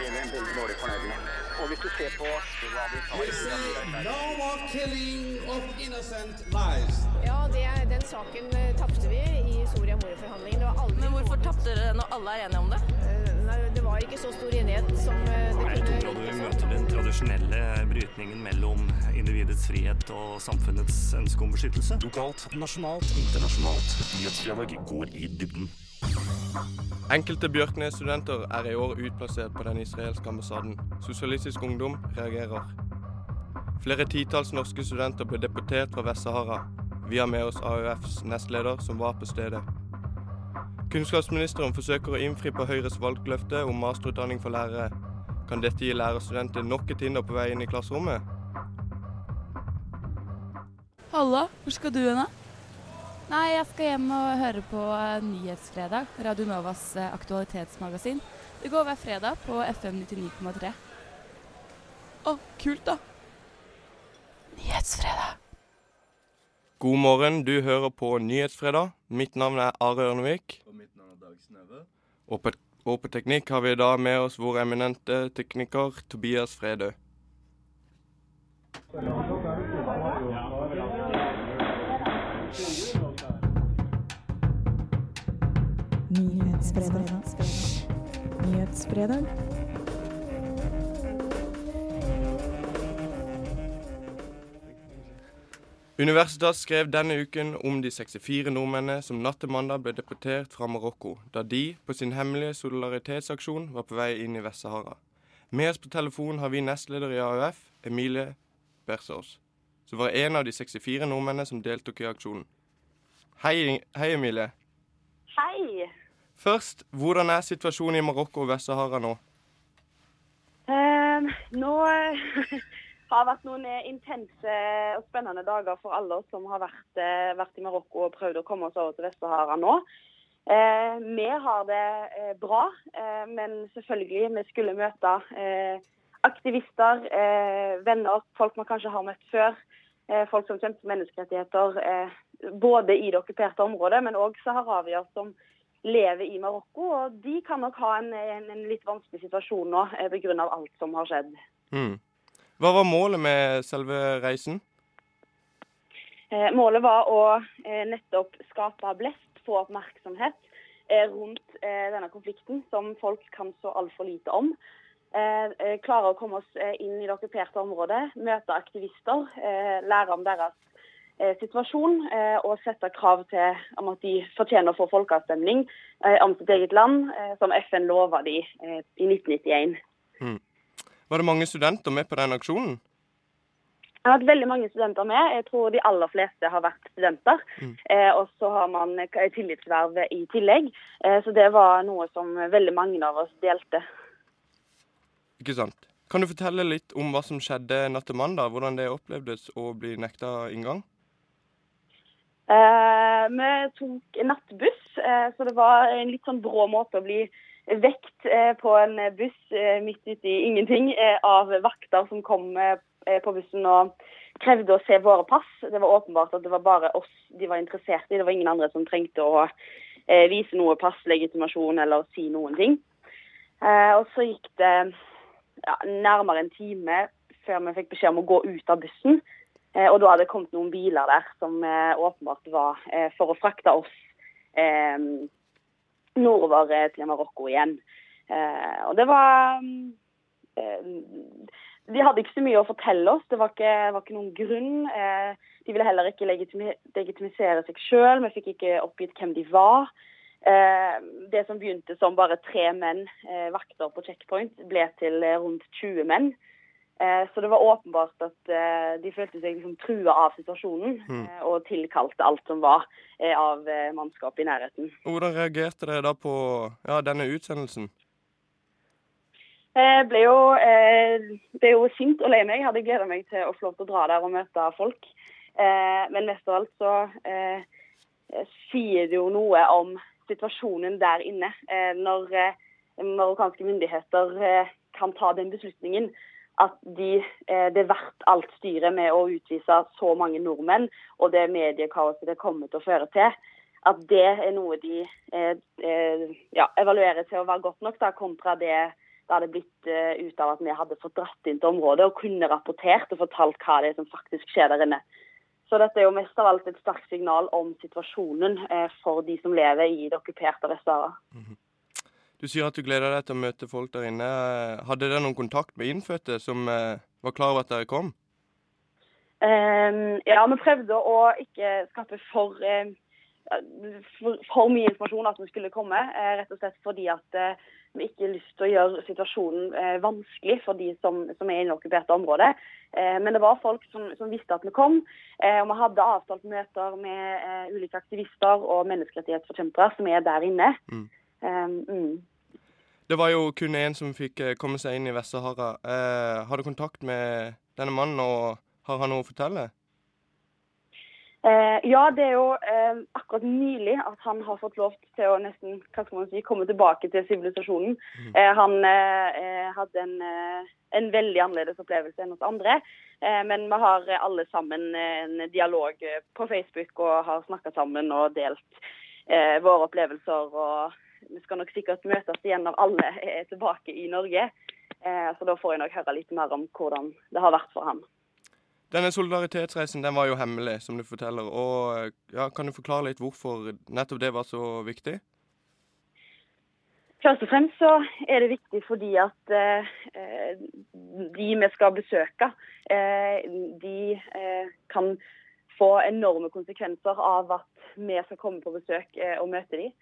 vi er veldig dårlig. Og hvis du ser på hva tar. Ja, det, den saken eh, tapte vi i Soria Moria-forhandlingene. Det var aldri Men hvorfor tapte dere når alle er enige om det? Eh, Nei, det var ikke så stor enighet som eh, det kunne Jeg tror vi møter den tradisjonelle brytningen mellom individets frihet og samfunnets ønske om beskyttelse? Lokalt, nasjonalt, internasjonalt. Nyhetsdialog går i dybden. Enkelte Bjørknes-studenter er i år utplassert på den israelske ambassaden. Sosialistisk Ungdom reagerer. Flere titalls norske studenter ble deportert fra Vest-Sahara. Vi har med oss AUFs nestleder, som var på stedet. Kunnskapsministeren forsøker å innfri på Høyres valgløfte om masterutdanning for lærere. Kan dette gi lærerstudenter nok et hinder på vei inn i klasserommet? Halla, hvor skal du hen da? Nei, jeg skal hjem og høre på eh, Nyhetsfredag, Radio Novas eh, aktualitetsmagasin. Det går hver fredag på FM 99,3. Å, kult da. Nyhetsfredag. God morgen, du hører på Nyhetsfredag. Mitt navn er Are Ørnevik. Og mitt navn er Dag Snøve. Og på, og på teknikk har vi da med oss vår eminente tekniker Tobias Fredø. Nyhetsfredag. Nyhetsfredag. Universitas skrev denne uken om de 64 nordmennene som natt til mandag ble deportert fra Marokko, da de på sin hemmelige solidaritetsaksjon var på vei inn i Vest-Sahara. Med oss på telefon har vi nestleder i AUF, Emilie Bersås, som var en av de 64 nordmennene som deltok i aksjonen. Hei, hei Emilie. Hei. Først, hvordan er situasjonen i Marokko og Vest-Sahara nå? Eh, nå har vært noen eh, intense og spennende dager for alle oss som har vært, eh, vært i Marokko og prøvd å komme oss over til Vest-Sahara nå. Eh, vi har det eh, bra, eh, men selvfølgelig, vi skulle møte aktivister, venner, folk man kanskje har møtt før. Folk som kjemper for menneskerettigheter, både i det okkuperte området, men òg saharawier som lever i Marokko. Og de kan nok ha en, en, en litt vanskelig situasjon nå eh, pga. alt som har skjedd. Mm. Hva var målet med selve reisen? Eh, målet var å eh, nettopp skape blest, få oppmerksomhet eh, rundt denne konflikten, som folk kan så altfor lite om. Klare å komme oss inn i det okkuperte området, møte aktivister, lære om deres situasjon eh, og sette krav til om at de fortjener å få folkeavstemning eh, om sitt eget land, eh, som FN lova de eh, i 1991. Mm. Var det mange studenter med på den aksjonen? Jeg har hatt veldig mange studenter med. Jeg tror de aller fleste har vært studenter. Mm. Eh, og så har man eh, tillitsverv i tillegg. Eh, så det var noe som veldig mange av oss delte. Ikke sant? Kan du fortelle litt om hva som skjedde natt til mandag? Hvordan det opplevdes å bli nekta inngang? Eh, vi tok nattbuss, eh, så det var en litt sånn brå måte å bli vekt eh, på en buss midt ute i ingenting av vakter som kom på bussen og krevde å se våre pass. Det var åpenbart at det var bare oss de var interessert i. Det var ingen andre som trengte å vise noe pass, legitimasjon eller si noen ting. Og så gikk det ja, nærmere en time før vi fikk beskjed om å gå ut av bussen. Eh, og da hadde det kommet noen biler der som eh, åpenbart var eh, for å frakte oss nordover til Marokko igjen. Og det var eh, De hadde ikke så mye å fortelle oss. Det var ikke, var ikke noen grunn. De ville heller ikke legitimisere seg sjøl. Vi fikk ikke oppgitt hvem de var. Det som begynte som bare tre menn, vakter på checkpoint, ble til rundt 20 menn. Eh, Så det var åpenbart at eh, de følte seg liksom trua av situasjonen Mm. eh, og tilkalte alt som var av mannskap i nærheten. Hvordan reagerte dere da på ja, denne utsendelsen? Jeg ble jo, ble jo sint og lei meg. Jeg hadde gleda meg til å få lov til å dra der og møte folk. Men mest av alt så sier det jo noe om situasjonen der inne. Når marokkanske myndigheter kan ta den beslutningen at de, eh, det er verdt alt styret med å utvise så mange nordmenn, og det mediekaoset det kommer til å føre til, at det er noe de eh, eh, ja, evaluerer til å være godt nok, da, kontra det det hadde blitt ut av at vi hadde fått dratt inn til området og kunne rapportert og fortalt hva det er som faktisk skjer der inne. Så dette er jo mest av alt et sterkt signal om situasjonen for de som lever i det okkuperte Vest-Sahara. Mm -hmm. Du sier at du gleder deg til å møte folk der inne. Hadde dere noen kontakt med innfødte som uh, var klar over at dere kom? ja, vi prøvde å ikke skape for for, for, mye informasjon at vi skulle komme. Eh, rett og slett fordi at eh, vi ikke har lyst til å gjøre situasjonen eh, vanskelig for de som, som er i det okkuperte området. Men det var folk som, som, visste at vi kom. Og vi hadde avtalt møter med ulike aktivister og menneskerettighetsforkjempere som er der inne. Mm. Mm. Det var jo kun én som fikk komme seg inn i Vest-Sahara. har du kontakt med denne mannen, og har han noe å fortelle? Eh, ja, det er jo eh, akkurat nylig at han har fått lov til å nesten hva skal man si, komme tilbake til sivilisasjonen. Mm. Eh, han eh, hadde en, eh, en, veldig annerledes opplevelse enn oss andre. Eh, men vi har alle sammen en dialog på Facebook og har snakka sammen og delt våre opplevelser. og Vi skal nok sikkert møtes igjen når alle er tilbake i Norge. så da får jeg nok høre litt mer om hvordan det har vært for ham. Denne solidaritetsreisen den var jo hemmelig, som du forteller. og ja, Kan du forklare litt hvorfor nettopp det var så viktig? Først og fremst så er det viktig fordi at eh, de vi skal besøke, eh, de eh, kan få enorme konsekvenser av at vi skal komme på besøk eh, og møte dem.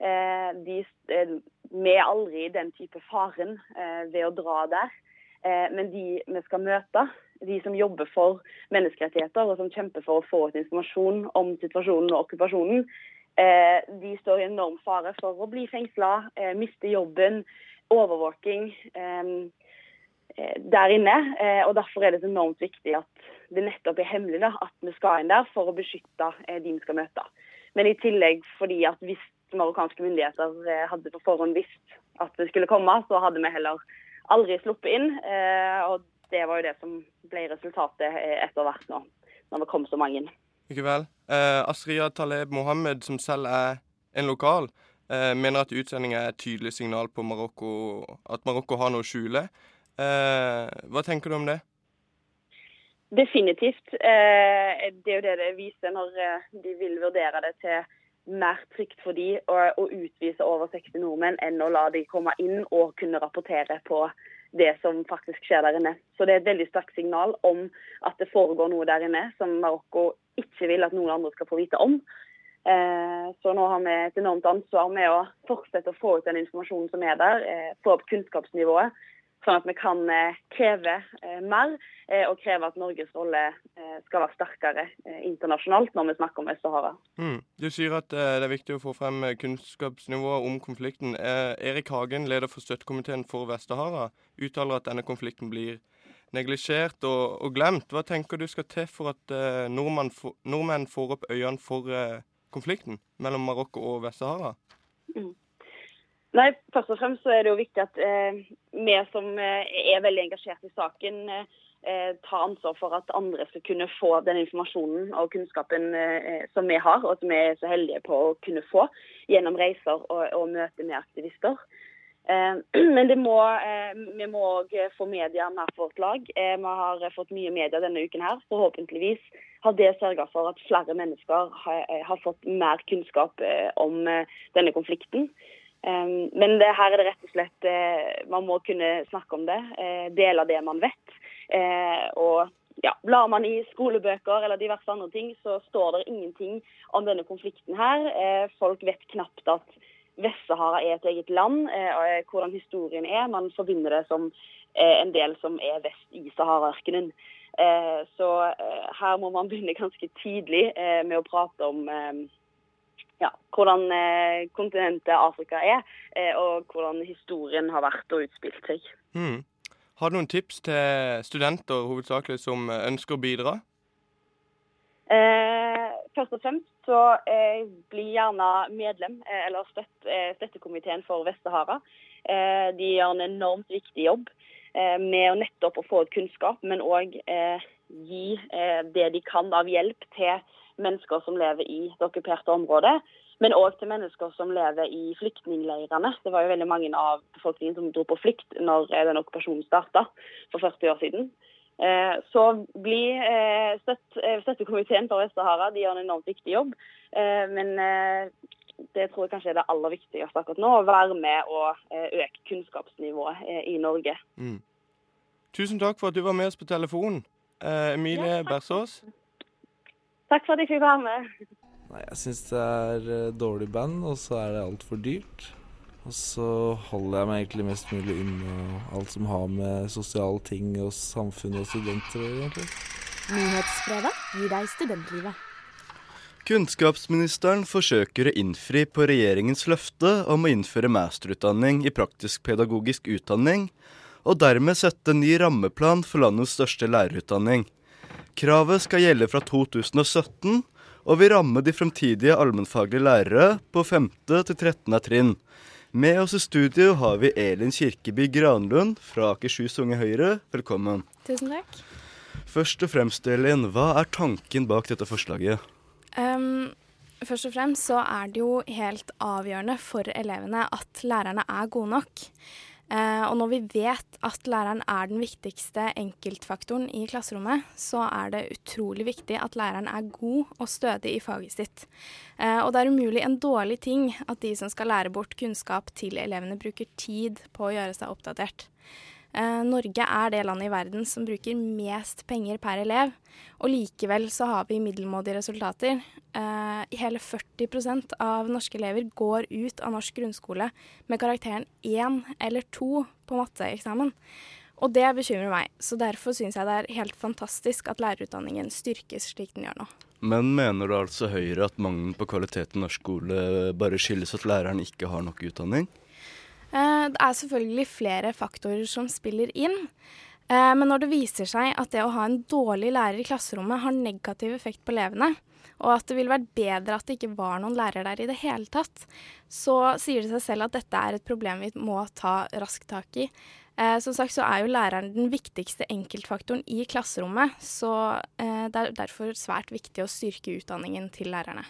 Eh, de, eh, vi er aldri i den type faren ved å dra der. men de vi skal møte, de som jobber for menneskerettigheter og som kjemper for å få ut informasjon om situasjonen og okkupasjonen, eh, de står i enorm fare for å bli fengsla, eh, miste jobben, overvåking eh, der inne. og Derfor er det så enormt viktig at det nettopp er hemmelig da, at vi skal inn der for å beskytte de vi skal møte. Men i tillegg fordi at hvis marokkanske myndigheter hadde på forhånd visst at det skulle komme, så hadde vi heller aldri sluppet inn. og det var jo det som ble resultatet etter hvert nå, når det kom så mange. Ikke vel. Eh, Asria Taleb Mohammed, som selv er en lokal, eh, mener at utsendinga er et tydelig signal på Marokko, at Marokko har noe å skjule. Eh, hva tenker du om det? Definitivt. Eh, det er jo det det viser når eh, de vil vurdere det til mer trygt for de å, å utvise over 60 nordmenn enn å la de komme inn og kunne rapportere på det som faktisk skjer der inne. Så det er et veldig sterkt signal om at det foregår noe der inne som Marokko ikke vil at noen andre skal få vite om. Eh, så nå har vi et enormt ansvar med å fortsette å få ut den informasjonen som er der, eh, få opp kunnskapsnivået Sånn at vi kan eh, kreve eh, mer, eh, og kreve at Norges rolle skal være sterkere internasjonalt når vi snakker om Vest-Sahara. Mm. Du sier at det er viktig å få frem kunnskapsnivået om konflikten. Erik Hagen, leder for støttekomiteen for Vest-Sahara, uttaler at denne konflikten blir neglisjert og, og, glemt. Hva tenker du skal til for at nordmenn, for, nordmenn får opp øynene for konflikten mellom Marokko og Vest-Sahara? Mm. Nei, Først og fremst så er det jo viktig at eh, vi som eh, er veldig engasjert i saken, eh, tar ansvar for at andre skal kunne få den informasjonen og kunnskapen eh, som vi har, og som vi er så heldige på å kunne få gjennom reiser og, og møter med aktivister. Eh, men må, eh, vi må òg få media mer på vårt lag. vi har fått mye media denne uken her. Forhåpentligvis har det sørga for at flere mennesker har, har fått mer kunnskap om denne konflikten. Men det, her er det rett og slett eh, Man må kunne snakke om det, eh, dele det man vet. Eh, og ja, Blar man i skolebøker eller diverse andre ting, så står det ingenting om denne konflikten her. Folk vet knapt at Vest-Sahara er et eget land, og hvordan historien er. Man forbinder det som en del som er vest i Sahara-ørkenen. Så her må man begynne ganske tidlig med å prate om ja, hvordan eh, kontinentet Afrika er, eh, og hvordan historien har vært og utspilt seg. Mm. Har du noen tips til studenter hovedsakelig som ønsker å bidra? Eh, først og fremst så eh, bli gjerne medlem eh, eller støtt, eh, støttekomiteen for Vest-Sahara. de gjør en enormt viktig jobb med å nettopp å få ut kunnskap, men òg gi det de kan av hjelp til mennesker som lever i det okkuperte området. men òg til mennesker som lever i flyktningleirene. Det var jo veldig mange av befolkningen som dro på flukt når eh, den okkupasjonen starta for 40 år siden. Eh, så blir eh, støtt, Støttekomiteen for Vest-Sahara de gjør en enormt viktig jobb. Men det tror jeg kanskje er det aller viktigste akkurat nå. Å være med og øke kunnskapsnivået i Norge. Mm. Tusen takk for at du var med oss på telefonen. Emilie ja, Bersås. Takk for at jeg fikk være med. Nei, jeg syns det er uh, dårlig band, og så er det altfor dyrt. Og så holder jeg meg egentlig mest mulig unna alt som har med sosiale ting og samfunn og studenter å gjøre. Nyhetsfredag gir deg studentlivet. Kunnskapsministeren forsøker å innfri på regjeringens løfte om å innføre masterutdanning i praktisk-pedagogisk utdanning, og dermed sette ny rammeplan for landets største lærerutdanning. Kravet skal gjelde fra 2017 og vil ramme de fremtidige allmennfaglige lærere på 5. til 13. trinn. Med oss i studio har vi Elin Kirkeby Granlund fra Akershus Unge Høyre. Velkommen. Tusen takk. Først og fremst, Elin, hva er tanken bak dette forslaget? Um, først og fremst så er det jo helt avgjørende for elevene at lærerne er gode nok. Eh, og når vi vet at læreren er den viktigste enkeltfaktoren i klasserommet, så er det utrolig viktig at læreren er god og stødig i faget sitt. Eh, og det er umulig en dårlig ting at de som skal lære bort kunnskap til elevene, bruker tid på å gjøre seg oppdatert. Eh, Norge er det landet i verden som bruker mest penger per elev, og likevel så har vi middelmådige resultater. Eh, hele 40% av norske elever går ut av norsk grunnskole med karakteren 1 eller 2 på matteeksamen. Og det bekymrer meg, så derfor syns jeg det er helt fantastisk at lærerutdanningen styrkes slik den gjør nå. Men mener du altså Høyre at mangelen på kvalitet i norsk skole bare skyldes at læreren ikke har nok utdanning? Eh, det er selvfølgelig flere faktorer som spiller inn. Eh, men når det viser seg at det å ha en dårlig lærer i klasserommet har negativ effekt på elevene, og at det ville vært bedre at det ikke var noen lærer der i det hele tatt, så sier det seg selv at dette er et problem vi må ta raskt tak i. Eh, som sagt så er jo læreren den viktigste enkeltfaktoren i klasserommet, så eh, det er derfor svært viktig å styrke utdanningen til lærerne.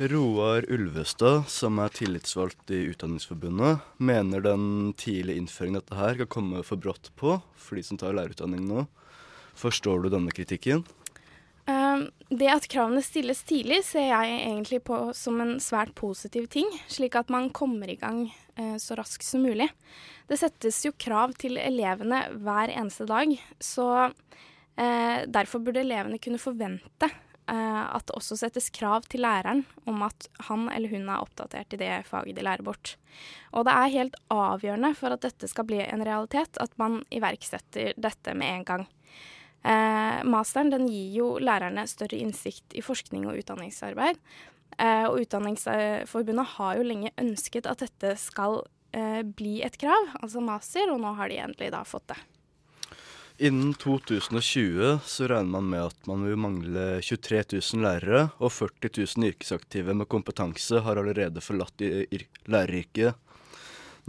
Roar Ulvestad, som er tillitsvalgt i Utdanningsforbundet, mener den tidlige innføringen av dette her kan komme for brått på for de som tar lærerutdanning nå. Forstår du denne kritikken? Uh, det at kravene stilles tidlig, ser jeg egentlig på som en svært positiv ting, slik at man kommer i gang uh, så raskt som mulig. Det settes jo krav til elevene hver eneste dag, så uh, derfor burde elevene kunne forvente Eh, at det også settes krav til læreren om at han eller hun er oppdatert i det faget de lærer bort. Og det er helt avgjørende for at dette skal bli en realitet, at man iverksetter dette med en gang. Eh, masteren gir jo lærerne større innsikt i forskning og utdanningsarbeid. Eh, og Utdanningsforbundet har jo lenge ønsket at dette skal eh, bli et krav, altså master, og nå har de endelig da fått det. Innen 2020 så regner man med at man vil mangle 23 000 lærere, og 40 000 yrkesaktive med kompetanse har allerede forlatt læreryrket.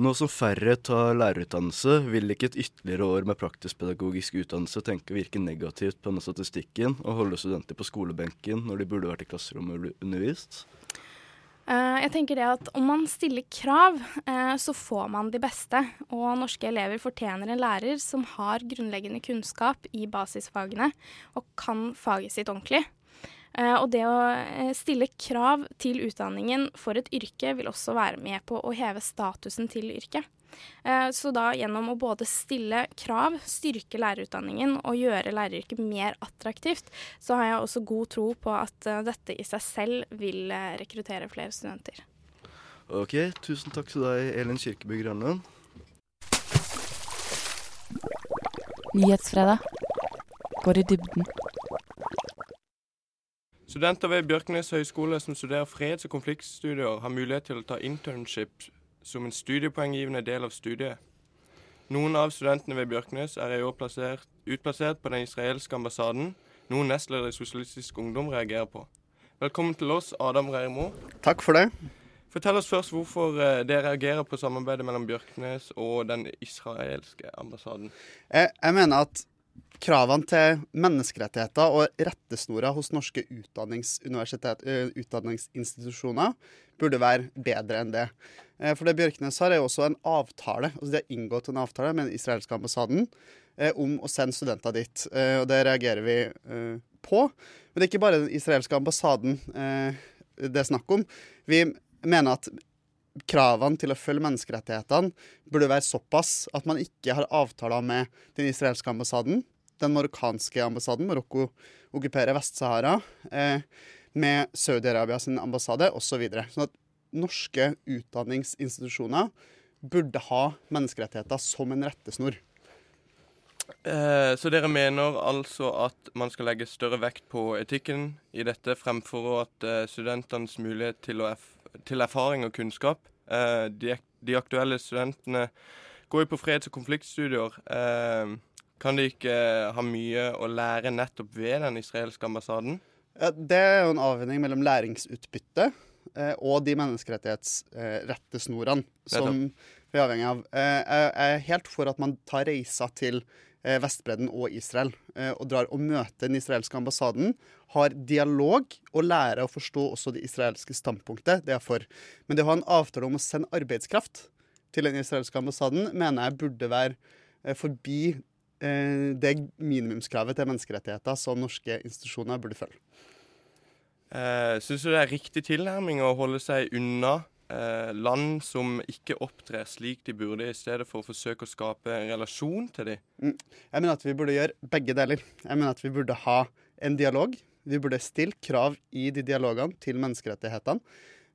Nå som færre tar lærerutdannelse, vil ikke et ytterligere år med praktisk-pedagogisk utdannelse tenke å virke negativt på denne statistikken og holde studenter på skolebenken når de burde vært i klasserommet og undervist? Eh, jeg tenker det at Om man stiller krav, eh, så får man de beste. Og norske elever fortjener en lærer som har grunnleggende kunnskap i basisfagene og kan faget sitt ordentlig. Eh, og det å stille krav til utdanningen for et yrke vil også være med på å heve statusen til yrket. Eh, så da gjennom å både stille krav, styrke lærerutdanningen og gjøre læreryrket mer attraktivt, så har jeg også god tro på at eh, dette i seg selv vil eh, rekruttere flere studenter. Ok, tusen takk til deg, Elin Kirkeby Grønlund. Nyhetsfredag går i dybden. Studenter ved Bjørknes høgskole som studerer freds- og konfliktstudier, har mulighet til å ta internship som en studiepoenggivende del av studiet. Noen av studentene ved Bjørknes er i år plassert, utplassert på den israelske ambassaden, noe nestleder i Sosialistisk Ungdom reagerer på. Velkommen til oss, Adam Reirmo. Takk for det. Fortell oss først hvorfor eh, dere reagerer på samarbeidet mellom Bjørknes og den israelske ambassaden. Jeg, jeg mener at kravene til menneskerettigheter og rettesnorer hos norske eh, utdanningsinstitusjoner burde være bedre enn det. Eh, For det Bjørknes har, er jo også en avtale. altså De har inngått en avtale med den israelske ambassaden eh, om å sende studenter dit. Og det reagerer vi på. Men det er ikke bare den israelske ambassaden det er snakk om. Vi mener at kravene til å følge menneskerettighetene burde være såpass at man ikke har avtaler med den israelske ambassaden, den marokkanske ambassaden, Marokko okkuperer Vest-Sahara, eh, med Saudi-Arabia sin ambassade osv. Så sånn at norske utdanningsinstitusjoner burde ha menneskerettigheter som en rettesnor. Eh, så dere mener altså at man skal legge større vekt på etikken i dette, fremfor at eh, studentenes mulighet til, til erfaring og kunnskap eh, de, de, aktuelle studentene går jo på freds- og konfliktstudier. Kan de ikke ha mye å lære nettopp ved den israelske ambassaden? Ja, det er jo en avveining mellom læringsutbytte og de menneskerettighetsrettesnorene som vi er avhengig av. Jeg er helt for at man tar reiser til Vestbredden og Israel eh, og drar og møter den israelske ambassaden. Har dialog og lærer å forstå også det israelske standpunktet. Det er for. Men det å ha en avtale om å sende arbeidskraft til den israelske ambassaden, mener jeg burde være eh, forbi eh, det minimumskravet til menneskerettigheter som norske institusjoner burde følge. Eh, Syns du det er riktig tilnærming å holde seg unna eh, land som ikke opptrer slik de burde, i stedet for å forsøke å skape en relasjon til dem? Mm. Jeg mener at vi burde gjøre begge deler. Jeg mener at vi burde ha en dialog. Vi burde stille krav i de dialogene til menneskerettighetene.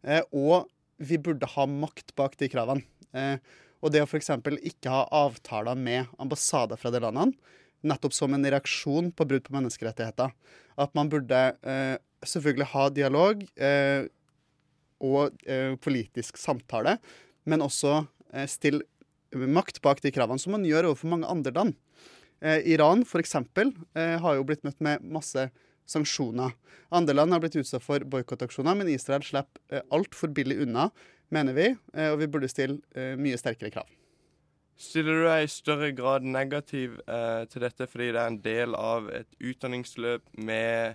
Eh, og vi burde ha makt bak de kravene. Eh, og det å f.eks. ikke ha avtaler med ambassader fra de landene, nettopp som en reaksjon på brudd på menneskerettigheter. At man burde eh, selvfølgelig ha dialog eh, og eh, politisk samtale, men også eh, stille makt bak de kravene, som man gjør overfor mange andre land. Eh, Iran f.eks. Eh, har jo blitt møtt med masse sanksjoner. Andre land har blitt utsatt for boikottaksjoner, men Israel slipper eh, altfor billig unna, mener vi, og vi burde stille mye sterkere krav. Stiller du deg i større grad negativ til dette fordi det er en del av et utdanningsløp med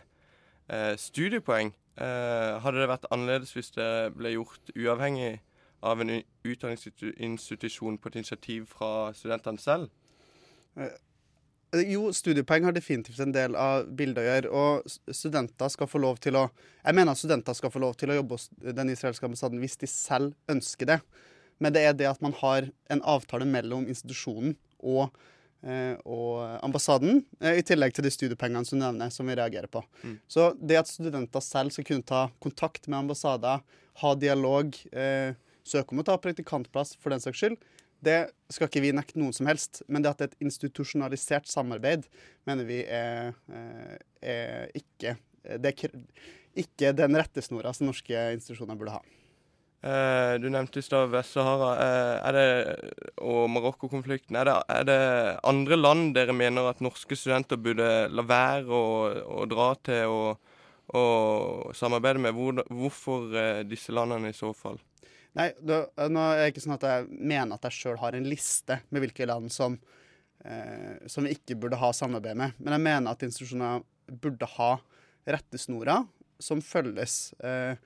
studiepoeng? Eh, hadde det vært annerledes hvis det ble gjort uavhengig av en utdanningsinstitusjon på et initiativ fra studentene selv? Eh, Jo, studiepoeng har definitivt en del av bildet å gjøre. Og studenter skal få lov til å Jeg mener at studenter skal få lov til å jobbe hos den israelske ambassaden hvis de selv ønsker det. Men det er det at man har en avtale mellom institusjonen og, og ambassaden, eh, i tillegg til de studiepengene som du nevner, som vi reagerer på. Mm. Så det at studenter selv skal kunne ta kontakt med ambassader, ha dialog, eh, søke om å ta praktikantplass for den saks skyld, det skal ikke vi nekte noen som helst. Men det at det er et institusjonalisert samarbeid, mener vi er, eh, er ikke Det er ikke den rettesnora som norske institusjoner burde ha. Eh, du nevnte i stad Vest-Sahara eh, er det, og Marokko-konflikten. Er, er det andre land dere mener at norske studenter burde la være å dra til og, og samarbeide med? Hvor, hvorfor eh, disse landene i så fall? Nei, det, nå er det ikke sånn at jeg mener at jeg sjøl har en liste med hvilke land som, eh, som vi ikke burde ha samarbeid med. Men jeg mener at institusjoner burde ha rettesnorer som følges. Eh,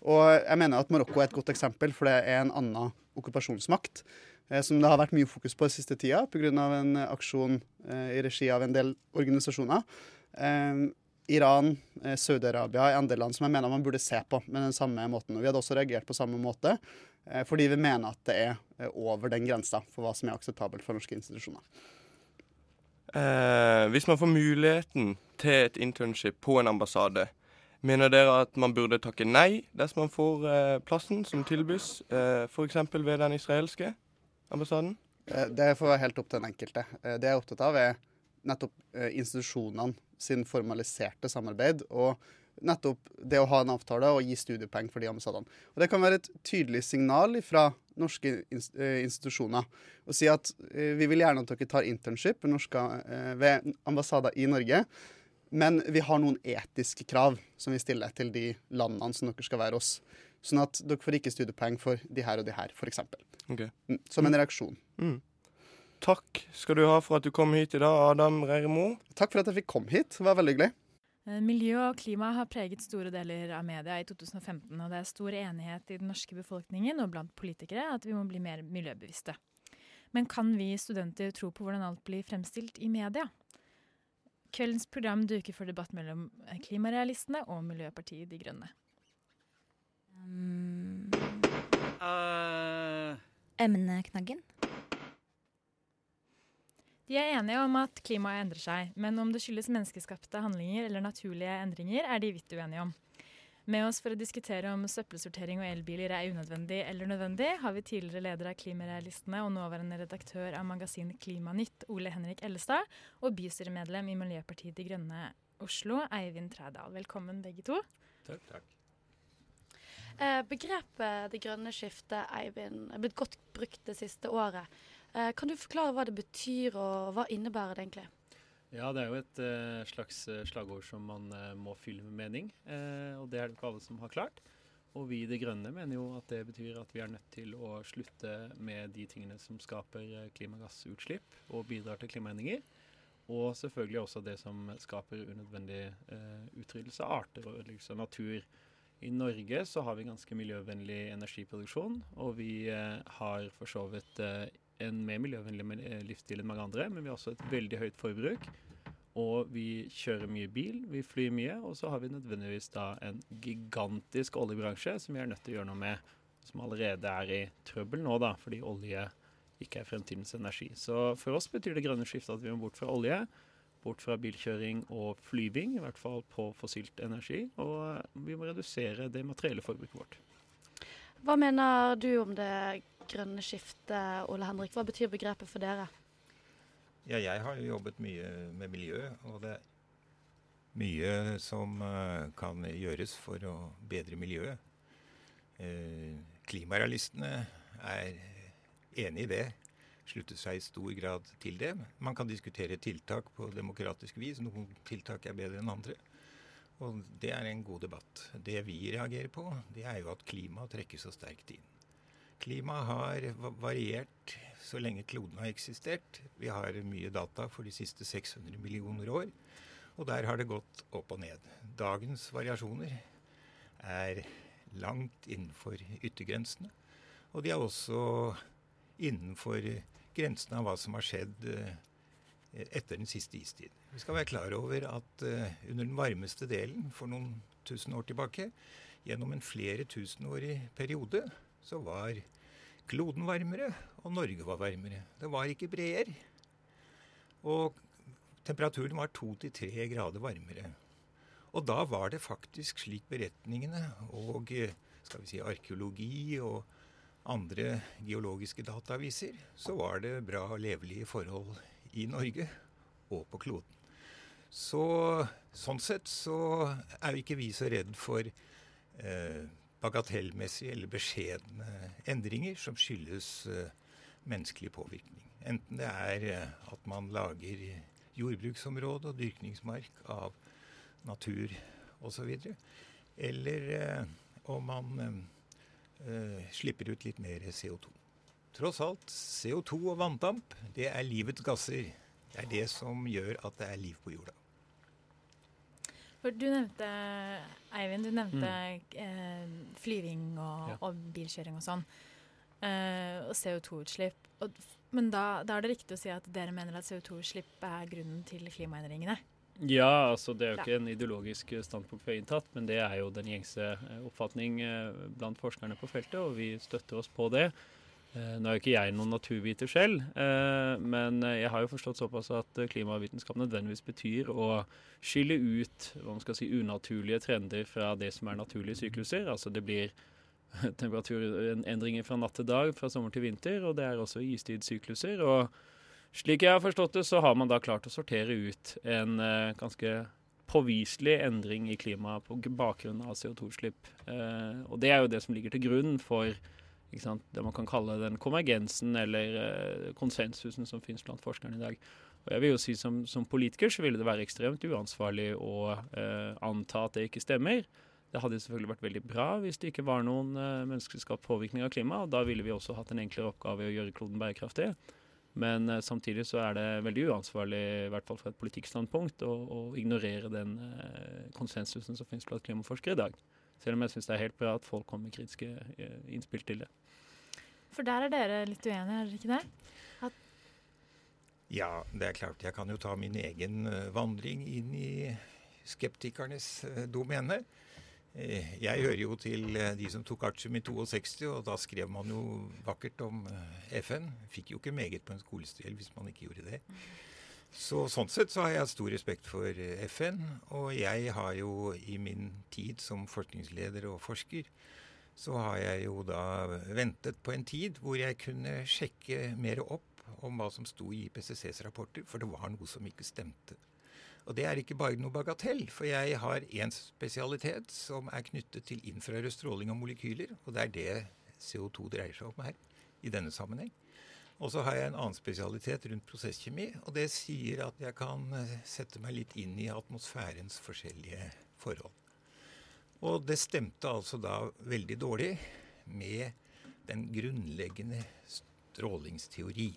og jeg mener at Marokko er et godt eksempel, for det er en annen okkupasjonsmakt. Eh, som det har vært mye fokus på den siste tida pga. en eh, aksjon eh, i regi av en del organisasjoner. Eh, Iran, Saudi-Arabia er andre land som jeg mener man burde se på med den samme måten. Og vi hadde også reagert på samme måte, fordi vi mener at det er over den grensa for hva som er akseptabelt for norske institusjoner. Eh, hvis man får muligheten til et internship på en ambassade, mener dere at man burde takke nei dersom man får eh, plassen som tilbys, eh, f.eks. ved den israelske ambassaden? Eh, Det får være helt opp til den enkelte. Eh, Det jeg er opptatt av, er nettopp eh, institusjonene sin formaliserte samarbeid. og nettopp det å ha en avtale og gi studiepoeng for de ambassadene. Og Det kan være et tydelig signal fra norske institusjoner å si at vi vil gjerne at dere tar internship ved ambassader i Norge, men vi har noen etiske krav som vi stiller til de landene som dere skal være hos. Sånn at dere får ikke studiepoeng for de her og de her, f.eks. Okay. Som en reaksjon. Mm. takk skal du ha for at du kom hit i dag, Adam Reirmo. Takk for at jeg fikk komme hit. Det var veldig hyggelig. Eh, miljø og klima har preget store deler av media i 2015, og det er stor enighet i den norske befolkningen og blant politikere at vi må bli mer miljøbevisste. Men kan vi studenter tro på hvordan alt blir fremstilt i media? Kveldens program duker for debatt mellom klimarealistene og Miljøpartiet De Grønne. Um, uh, emneknaggen? De er enige om at klimaet endrer seg, men om det skyldes menneskeskapte handlinger eller naturlige endringer, er de vidt uenige om. Med oss for å diskutere om søppelsortering og elbiler er unødvendig eller nødvendig, har vi tidligere leder av Klimarealistene og nåværende redaktør av magasinet Klimanytt, Ole Henrik Ellestad, og bystyremedlem i Miljøpartiet De Grønne Oslo, Eivind Trædal. Velkommen begge to. Takk, takk. Eh, begrepet det grønne skiftet, Eivind, er blitt godt brukt det siste året. Eh, kan du forklare hva det betyr, og hva innebærer det egentlig? Ja, det er jo et uh, slags uh, slagord som man uh, må fylle med mening. og det er det ikke alle som har klart. Og vi i Det Grønne mener jo at det betyr at vi er nødt til å slutte med de tingene som skaper klimagassutslipp og bidrar til klimaendringer. Og selvfølgelig også det som skaper unødvendig utryddelse av arter og ødeleggelse av natur. I Norge så har vi ganske miljøvennlig energiproduksjon, og vi har for så vidt en mer miljøvennlig eh, livsstil enn mange andre, men vi har også et veldig høyt forbruk. Og vi kjører mye bil, vi flyr mye, og så har vi nødvendigvis da en gigantisk oljebransje som vi er nødt til å gjøre noe med. Som allerede er i trøbbel nå, da, fordi olje ikke er fremtidens energi. Så for oss betyr det grønne skiftet at vi må bort fra olje, bort fra bilkjøring og flyving, i hvert fall på fossilt energi. Og vi må redusere det materielle forbruket vårt. Hva mener du om det grønne skiftet, Ole Henrik? Hva betyr begrepet for dere? Ja, jeg har jo jobbet mye med miljø, og det er mye som uh, kan gjøres for å bedre miljøet. Uh, klimarealistene er enig i det. Slutter seg i stor grad til det. Man kan diskutere tiltak på demokratisk vis. Noen tiltak er bedre enn andre. Og det er en god debatt. Det vi reagerer på, det er jo at klimaet trekkes så sterkt inn. Klimaet har variert så lenge kloden har eksistert. Vi har mye data for de siste 600 millioner år, og der har det gått opp og ned. Dagens variasjoner er langt innenfor yttergrensene, og de er også innenfor grensene av hva som har skjedd eh, etter den siste istid. Vi skal være klar over at uh, under den varmeste delen for noen tusen år tilbake, gjennom en flere tusenårig periode, så var kloden varmere, og Norge var varmere. Det var ikke breer. Og temperaturen var to til tre grader varmere. Og da var det faktisk slik beretningene og skal vi si, arkeologi og andre geologiske data viser, så var det bra og levelige forhold i Norge og på kloden. Så sånn sett så er jo ikke vi så redd for eh, bagatellmessige eller beskjedne endringer som skyldes uh, menneskelig påvirkning. Enten det er uh, at man lager jordbruksområde og dyrkningsmark av natur osv., eller uh, om man slipper ut litt mer CO2. Tross alt, CO2 og vanndamp, det er livets gasser. Det er det som gjør at det er liv på jorda. For du nevnte, Eivind, du nevnte mm. eh, flyving og, ja. og, bilkjøring og sånn. Eh, og CO2-utslipp. Men da, da, er det riktig å si at dere mener at CO2-utslipp er grunnen til klimaendringene? Ja, altså det er jo ikke en ideologisk standpunkt vi har inntatt, men det er jo den gjengse eh, oppfatning eh, blant forskerne på feltet, og vi støtter oss på det. Eh, nå er jo ikke jeg noen naturviter selv, eh, men jeg har jo forstått såpass at klimavitenskap nødvendigvis betyr å skille ut hva man skal si, unaturlige trender fra det som er naturlige sykluser. Altså det blir temperaturendringer fra natt til dag, fra sommer til vinter, og det er også istidssykluser. Og slik jeg har forstått det, så har man da klart å sortere ut en eh, ganske påviselig endring i klimaet på bakgrunn av CO2-utslipp. Og det er jo det som ligger til grunn for det man kan kalle den konvergensen eller uh, konsensusen som finnes blant forskerne i dag. Og jeg vil jo si Som, som politiker så ville det være ekstremt uansvarlig å uh, anta at det ikke stemmer. Det hadde selvfølgelig vært veldig bra hvis det ikke var noen uh, menneskeskapt påvirkning av klimaet. Da ville vi også hatt en enklere oppgave i å gjøre kloden bærekraftig. Men eh, samtidig så er det veldig uansvarlig, i hvert fall fra et politikkstandpunkt, å, å ignorere den eh, konsensusen som finnes blant klimaforskere i dag. Selv om jeg syns det er helt bra at folk kommer med kritiske eh, innspill til det. For der er dere litt uenige, er dere ikke det? At Ja, det er klart. Jeg kan jo ta min egen eh, vandring inn i skeptikernes eh, domene. Eh, Jeg hører jo til de som tok artium i 62, og da skrev man jo vakkert om FN. Fikk jo ikke meget på en skolestil hvis man ikke gjorde det. Så Sånn sett så har jeg stor respekt for FN. Og jeg har jo i min tid som forskningsleder og forsker, så har jeg jo da ventet på en tid hvor jeg kunne sjekke mer opp om hva som sto i IPCCs rapporter, for det var noe som ikke stemte. Og det er ikke bare noe bagatell, for jeg har én spesialitet som er knyttet til infrarød stråling og molekyler, og det er det CO2 dreier seg om her i denne sammenheng. Og så har jeg en annen spesialitet rundt prosesskjemi, og det sier at jeg kan sette meg litt inn i atmosfærens forskjellige forhold. Og det stemte altså da veldig dårlig med den grunnleggende strålingsteori.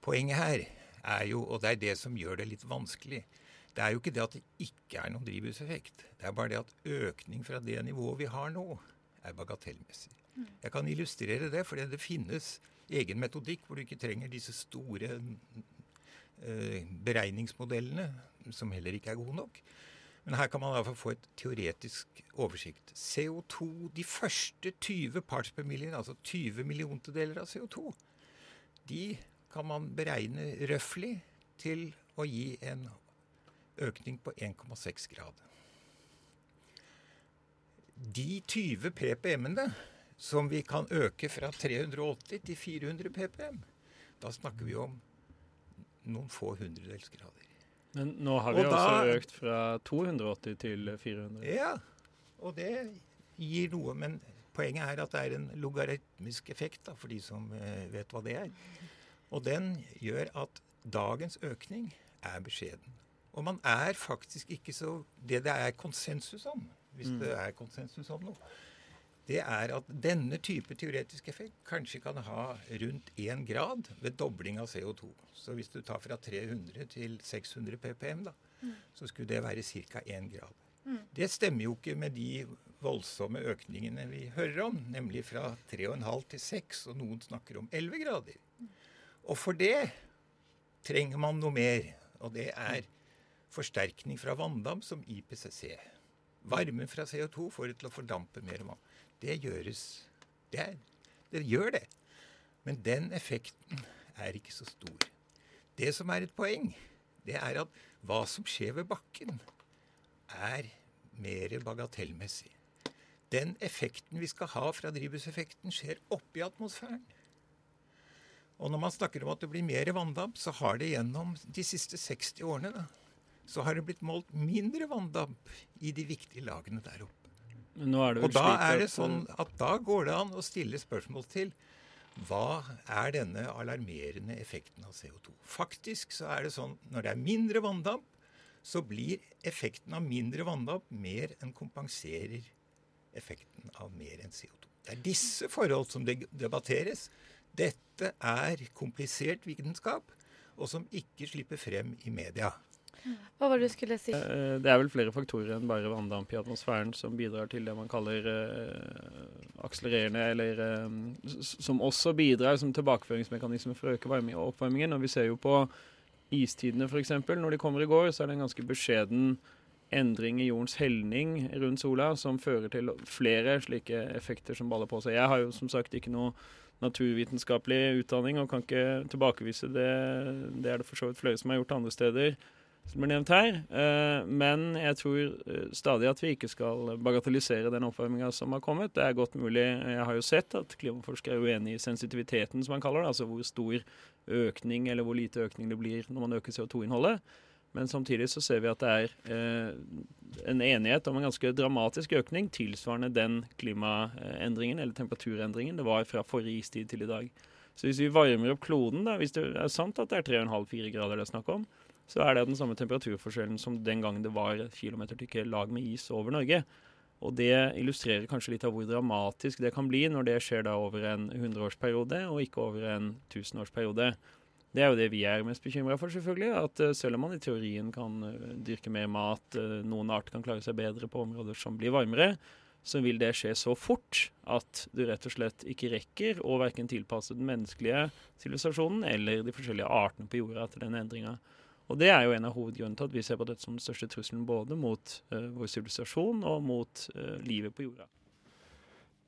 Poenget her er jo, og det er det som gjør det litt vanskelig, det er jo ikke det at det ikke er noen drivhuseffekt. Det er bare det at økning fra det nivået vi har nå, er bagatellmessig. Jeg kan illustrere det, fordi det finnes egen metodikk hvor du ikke trenger disse store eh, beregningsmodellene, som heller ikke er gode nok. Men her kan man i hvert fall få et teoretisk oversikt. CO2, de første 20 parts per million, altså 20 milliontedeler av CO2, de kan man beregne røftlig til å gi en økning på 1,6 grad. De 20 ppm-ene som vi kan øke fra 380 til 400 ppm, da snakker vi om noen få hundredelsgrader. Men nå har vi Og også da- økt fra 280 til 400. Ja, og det gir noe, men poenget er at det er en logaritmisk effekt, da, for de som eh, vet hva det er. Og den gjør at dagens økning er beskjeden. Og man er faktisk ikke så Det det er konsensus om, hvis Mm. det er konsensus om noe, det er at denne type teoretisk effekt kanskje kan ha rundt 1 grad ved dobling av CO2. Så hvis du tar fra 300 til 600 ppm, da, Mm. så skulle det være ca. 1 grad. Mm. Det stemmer jo ikke med de voldsomme økningene vi hører om, nemlig fra 3,5 til 6, og noen snakker om 11 grader. Og for det trenger man noe mer, og det er forsterkning fra vanndam som IPCC. Varmen fra CO2 får det til å fordampe mer vann. Det gjøres det, er, det gjør det. Men den effekten er ikke så stor. Det som er et poeng, det er at hva som skjer ved bakken, er mer bagatellmessig. Den effekten vi skal ha fra drivhuseffekten, skjer oppi atmosfæren. Og når man snakker om at det blir mer vanndamp, så har det gjennom de siste 60 årene da, så har det blitt målt mindre vanndamp i de viktige lagene der oppe. Og da er det sånn at da går det an å stille spørsmål til hva er denne alarmerende effekten av CO2? Faktisk så er det sånn når det er mindre vanndamp, så blir effekten av mindre vanndamp mer enn kompenserer effekten av mer enn CO2. Det er disse forhold som debatteres. Dette er komplisert vitenskap, og som ikke slipper frem i media. Hva var det du skulle si? Eh, Det er vel flere faktorer enn bare vanndamp i atmosfæren som bidrar til det man kaller uh, akselererende, eller eh, som også bidrar som tilbakeføringsmekanisme for å øke varme- oppvarmingen. Og vi ser jo på istidene f.eks. Når de kommer i går, så er det en ganske beskjeden endring i jordens helning rundt sola som fører til flere slike effekter som baller på seg. Jeg har jo som sagt ikke noe naturvitenskapelig utdanning og kan ikke tilbakevise det. Det er det for så vidt flere som har gjort andre steder som er nevnt her. Eh, men jeg tror eh, stadig at vi ikke skal bagatellisere den oppvarminga som har kommet. Det er godt mulig. Jeg har jo sett at klimaforskere er uenig i sensitiviteten, som man kaller det. Altså hvor stor økning eller hvor lite økning det blir når man øker CO2-innholdet. Men samtidig så ser vi at det er eh, en enighet om en ganske dramatisk økning tilsvarende den klimaendringen eller temperaturendringen det var fra forrige istid til i dag. Så hvis vi varmer opp kloden, da, hvis det er sant at det er 3,5-4 grader det er snakk om, så er det den samme temperaturforskjellen som den gangen det var kilometertykke lag med is over Norge. Og det illustrerer kanskje litt av hvor dramatisk det kan bli når det skjer da over en hundreårsperiode og ikke over en tusenårsperiode. Det er jo det vi er mest bekymra for, selvfølgelig. At uh, selv om man i teorien kan uh, dyrke mer mat, uh, noen arter kan klare seg bedre på områder som blir varmere, så vil det skje så fort at du rett og slett ikke rekker å verken tilpasse den menneskelige sivilisasjonen eller de forskjellige artene på jorda til den endringa. Og det er jo en av hovedgrunnene til at vi ser på dette som den største trusselen både mot vår sivilisasjon og mot livet på jorda.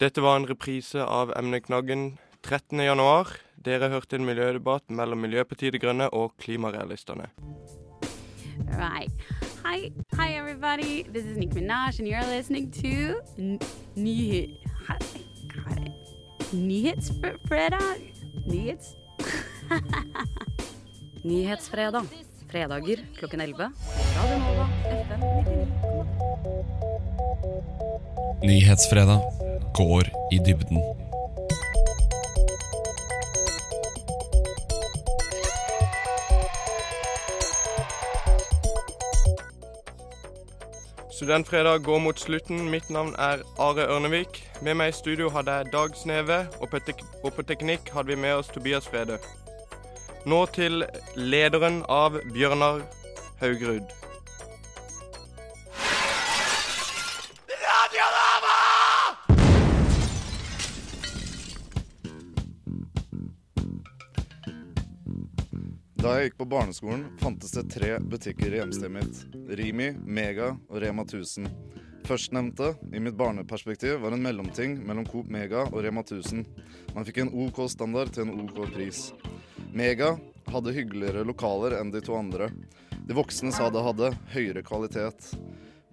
Dette var en reprise av emneknaggen 13. januar. Dere hørte en miljødebatt mellom Miljøpartiet De Grønne og Klimarealistene. Right. Hi, hi everybody. This is Nick Minaj, and you're listening to Nyhet... Nyhetsfredag? Nyhets... Nyhetsfredag. Fredager klokken 11. Radio Nova, FM 99,3. Nyhetsfredag går i dybden. Studentfredag går mot slutten. Mitt navn er Are Ørnevik. Med meg i studio hadde jeg Dag Sneve, og på, tek og på teknikk hadde vi med oss Tobias Frede. Nå til lederen av Bjørnar Haugerud. Da jeg gikk på barneskolen, fantes det tre butikker i hjemstedet mitt. Rimi, Mega og Rema 1000. Førstnevnte, i mitt barneperspektiv, var en mellomting mellom Coop Mega og Rema 1000. Man fikk en OK standard til en OK pris. Mega hadde hyggeligere lokaler enn de to andre. De voksne sa det hadde høyere kvalitet.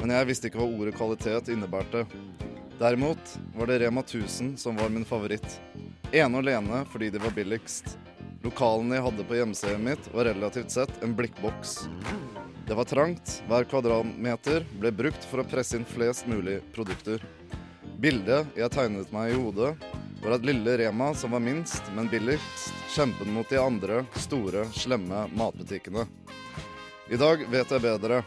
Men jeg visste ikke hva ordet kvalitet innebærte. Derimot var det Rema 1000 som var min favoritt. Ene og alene fordi de var billigst. Lokalene jeg hadde på hjemstedet mitt, var relativt sett en blikkboks. Det var trangt, hver kvadratmeter ble brukt for å presse inn flest mulig produkter. Bildet jeg tegnet meg i hodet, var at lille Rema, som var minst, men billigst, kjempet mot de andre store, slemme matbutikkene. I dag vet jeg bedre.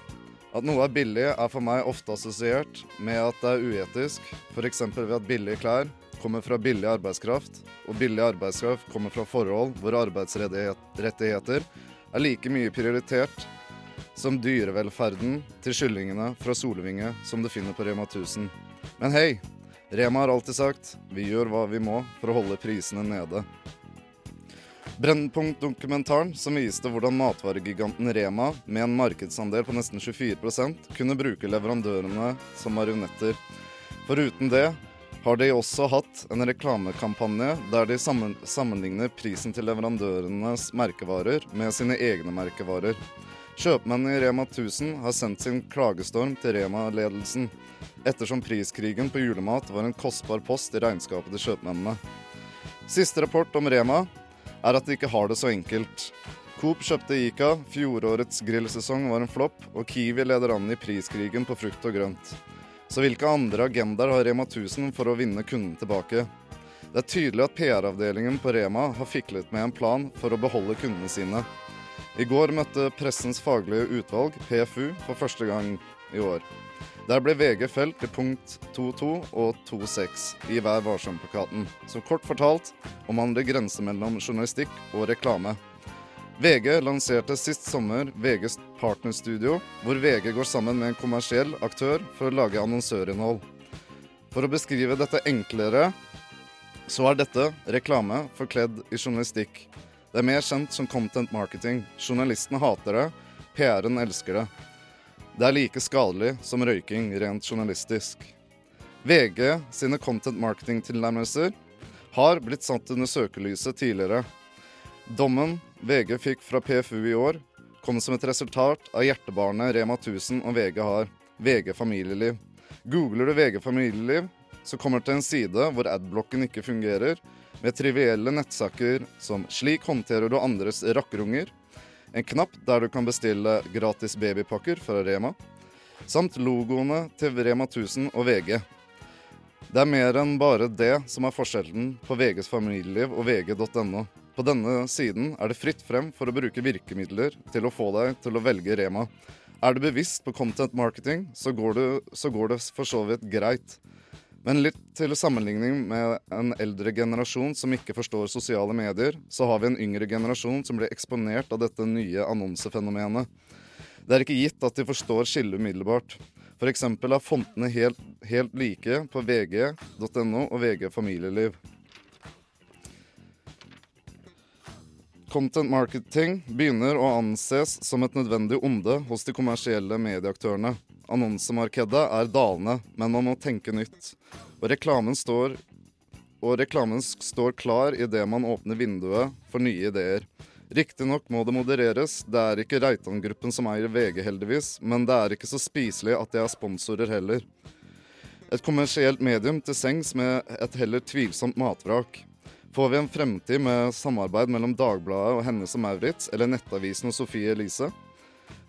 At noe er billig, er for meg ofte assosiert med at det er uetisk, f.eks. ved at billige klær kommer fra billig arbeidskraft, og billig arbeidskraft kommer fra forhold hvor arbeidsrettigheter er like mye prioritert som dyrevelferden til kyllingene fra Solvinge som du finner på Rema 1000. Men hei, Rema har alltid sagt vi gjør hva vi må for å holde prisene nede. Brennpunkt-dokumentaren som viste hvordan matvaregiganten Rema, med en markedsandel på nesten 24% kunne bruke leverandørene som marionetter. Foruten det har de også hatt en reklamekampanje der de sammenligner prisen til leverandørenes merkevarer med sine egne merkevarer. Kjøpmennene i Rema 1000 har sendt sin klagestorm til Rema-ledelsen, ettersom priskrigen på julemat var en kostbar post i regnskapet til kjøpmennene. Siste rapport om Rema er at de ikke har det så enkelt. Coop kjøpte Ica, fjorårets grillsesong var en flopp, og Kiwi leder an i priskrigen på frukt og grønt. Så hvilke andre agendaer har Rema 1000 for å vinne kunden tilbake? Det er tydelig at PR-avdelingen på Rema har fiklet med en plan for å beholde kundene sine. I går møtte Pressens faglige utvalg, PFU, for første gang i år. Der ble VG felt i punkt 2.2 og 2.6 i Vær varsom-plakaten, som kort fortalt omhandler grenser mellom journalistikk og reklame. VG lanserte sist sommer VGs partnerstudio, hvor VG går sammen med en kommersiell aktør for å lage annonsørinnhold. For å beskrive dette enklere, så er dette reklame forkledd i journalistikk. Det er mer kjent som content marketing. Journalistene hater det, PR-en elsker det. Det er like skadelig som røyking rent journalistisk. VG sine content marketing-tilnærmelser har blitt satt under søkelyset tidligere. Dommen VG fikk fra PFU i år, kom som et resultat av hjertebarnet Rema 1000 og VG har, VG familieliv. Googler du VG familieliv, så kommer du til en side hvor adblocken ikke fungerer, med trivielle nettsaker som 'Slik håndterer du andres rakkerunger', en knapp der du kan bestille gratis babypakker fra Rema, samt logoene til Rema 1000 og VG. Det er mer enn bare det som er forskjellen på VGs familieliv og vg.no. På denne siden er det fritt frem for å bruke virkemidler til å få deg til å velge Rema. Er du bevisst på content marketing, så går, du, så går det for så vidt greit. Men litt til sammenligning med en eldre generasjon som ikke forstår sosiale medier, så har vi en yngre generasjon som blir eksponert av dette nye annonsefenomenet. Det er ikke gitt at de forstår skillet umiddelbart. F.eks. er fontene helt, helt like på vg.no og VG familieliv. Content marketing begynner å anses som et nødvendig onde hos de kommersielle medieaktørene. Annonsemarkedet er dalende, men man må tenke nytt. Og reklamen står, og reklamen står klar idet man åpner vinduet for nye ideer. Riktignok må det modereres, det er ikke Reitan-gruppen som eier VG heldigvis, men det er ikke så spiselig at de er sponsorer heller. Et kommersielt medium til sengs med et heller tvilsomt matvrak. Får vi en fremtid med samarbeid mellom Dagbladet og Hennes og Maurits, eller Nettavisen og Sofie Elise?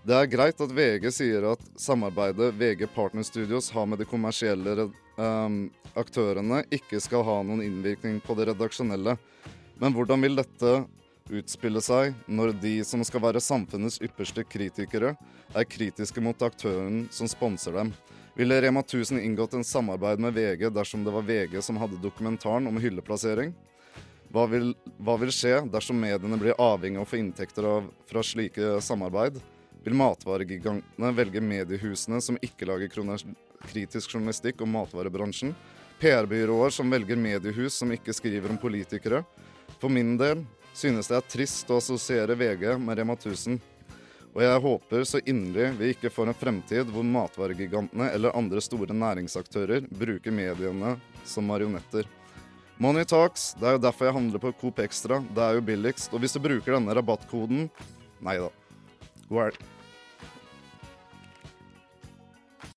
Det er greit at VG sier at samarbeidet VG Partner Studios har med de kommersielle um, aktørene, ikke skal ha noen innvirkning på det redaksjonelle. Men hvordan vil dette utspille seg når de som skal være samfunnets ypperste kritikere, er kritiske mot aktøren som sponser dem? Ville Rema 1000 inngått en samarbeid med VG dersom det var VG som hadde dokumentaren om hylleplassering? Hva vil, hva vil, skje dersom mediene blir avhengig av å få inntekter av, fra slike samarbeid? Vil matvaregigantene velge mediehusene som ikke lager kritisk journalistikk om matvarebransjen? PR-byråer som velger mediehus som ikke skriver om politikere? For min del synes det er trist å assosiere VG med Rema 1000. Og jeg håper så inderlig vi ikke får en fremtid hvor matvaregigantene eller andre store næringsaktører bruker mediene som marionetter. Money talks. Det er jo derfor jeg handler på Coop Extra. Det er jo billigst. Og hvis du bruker denne rabattkoden Nei da. God helg.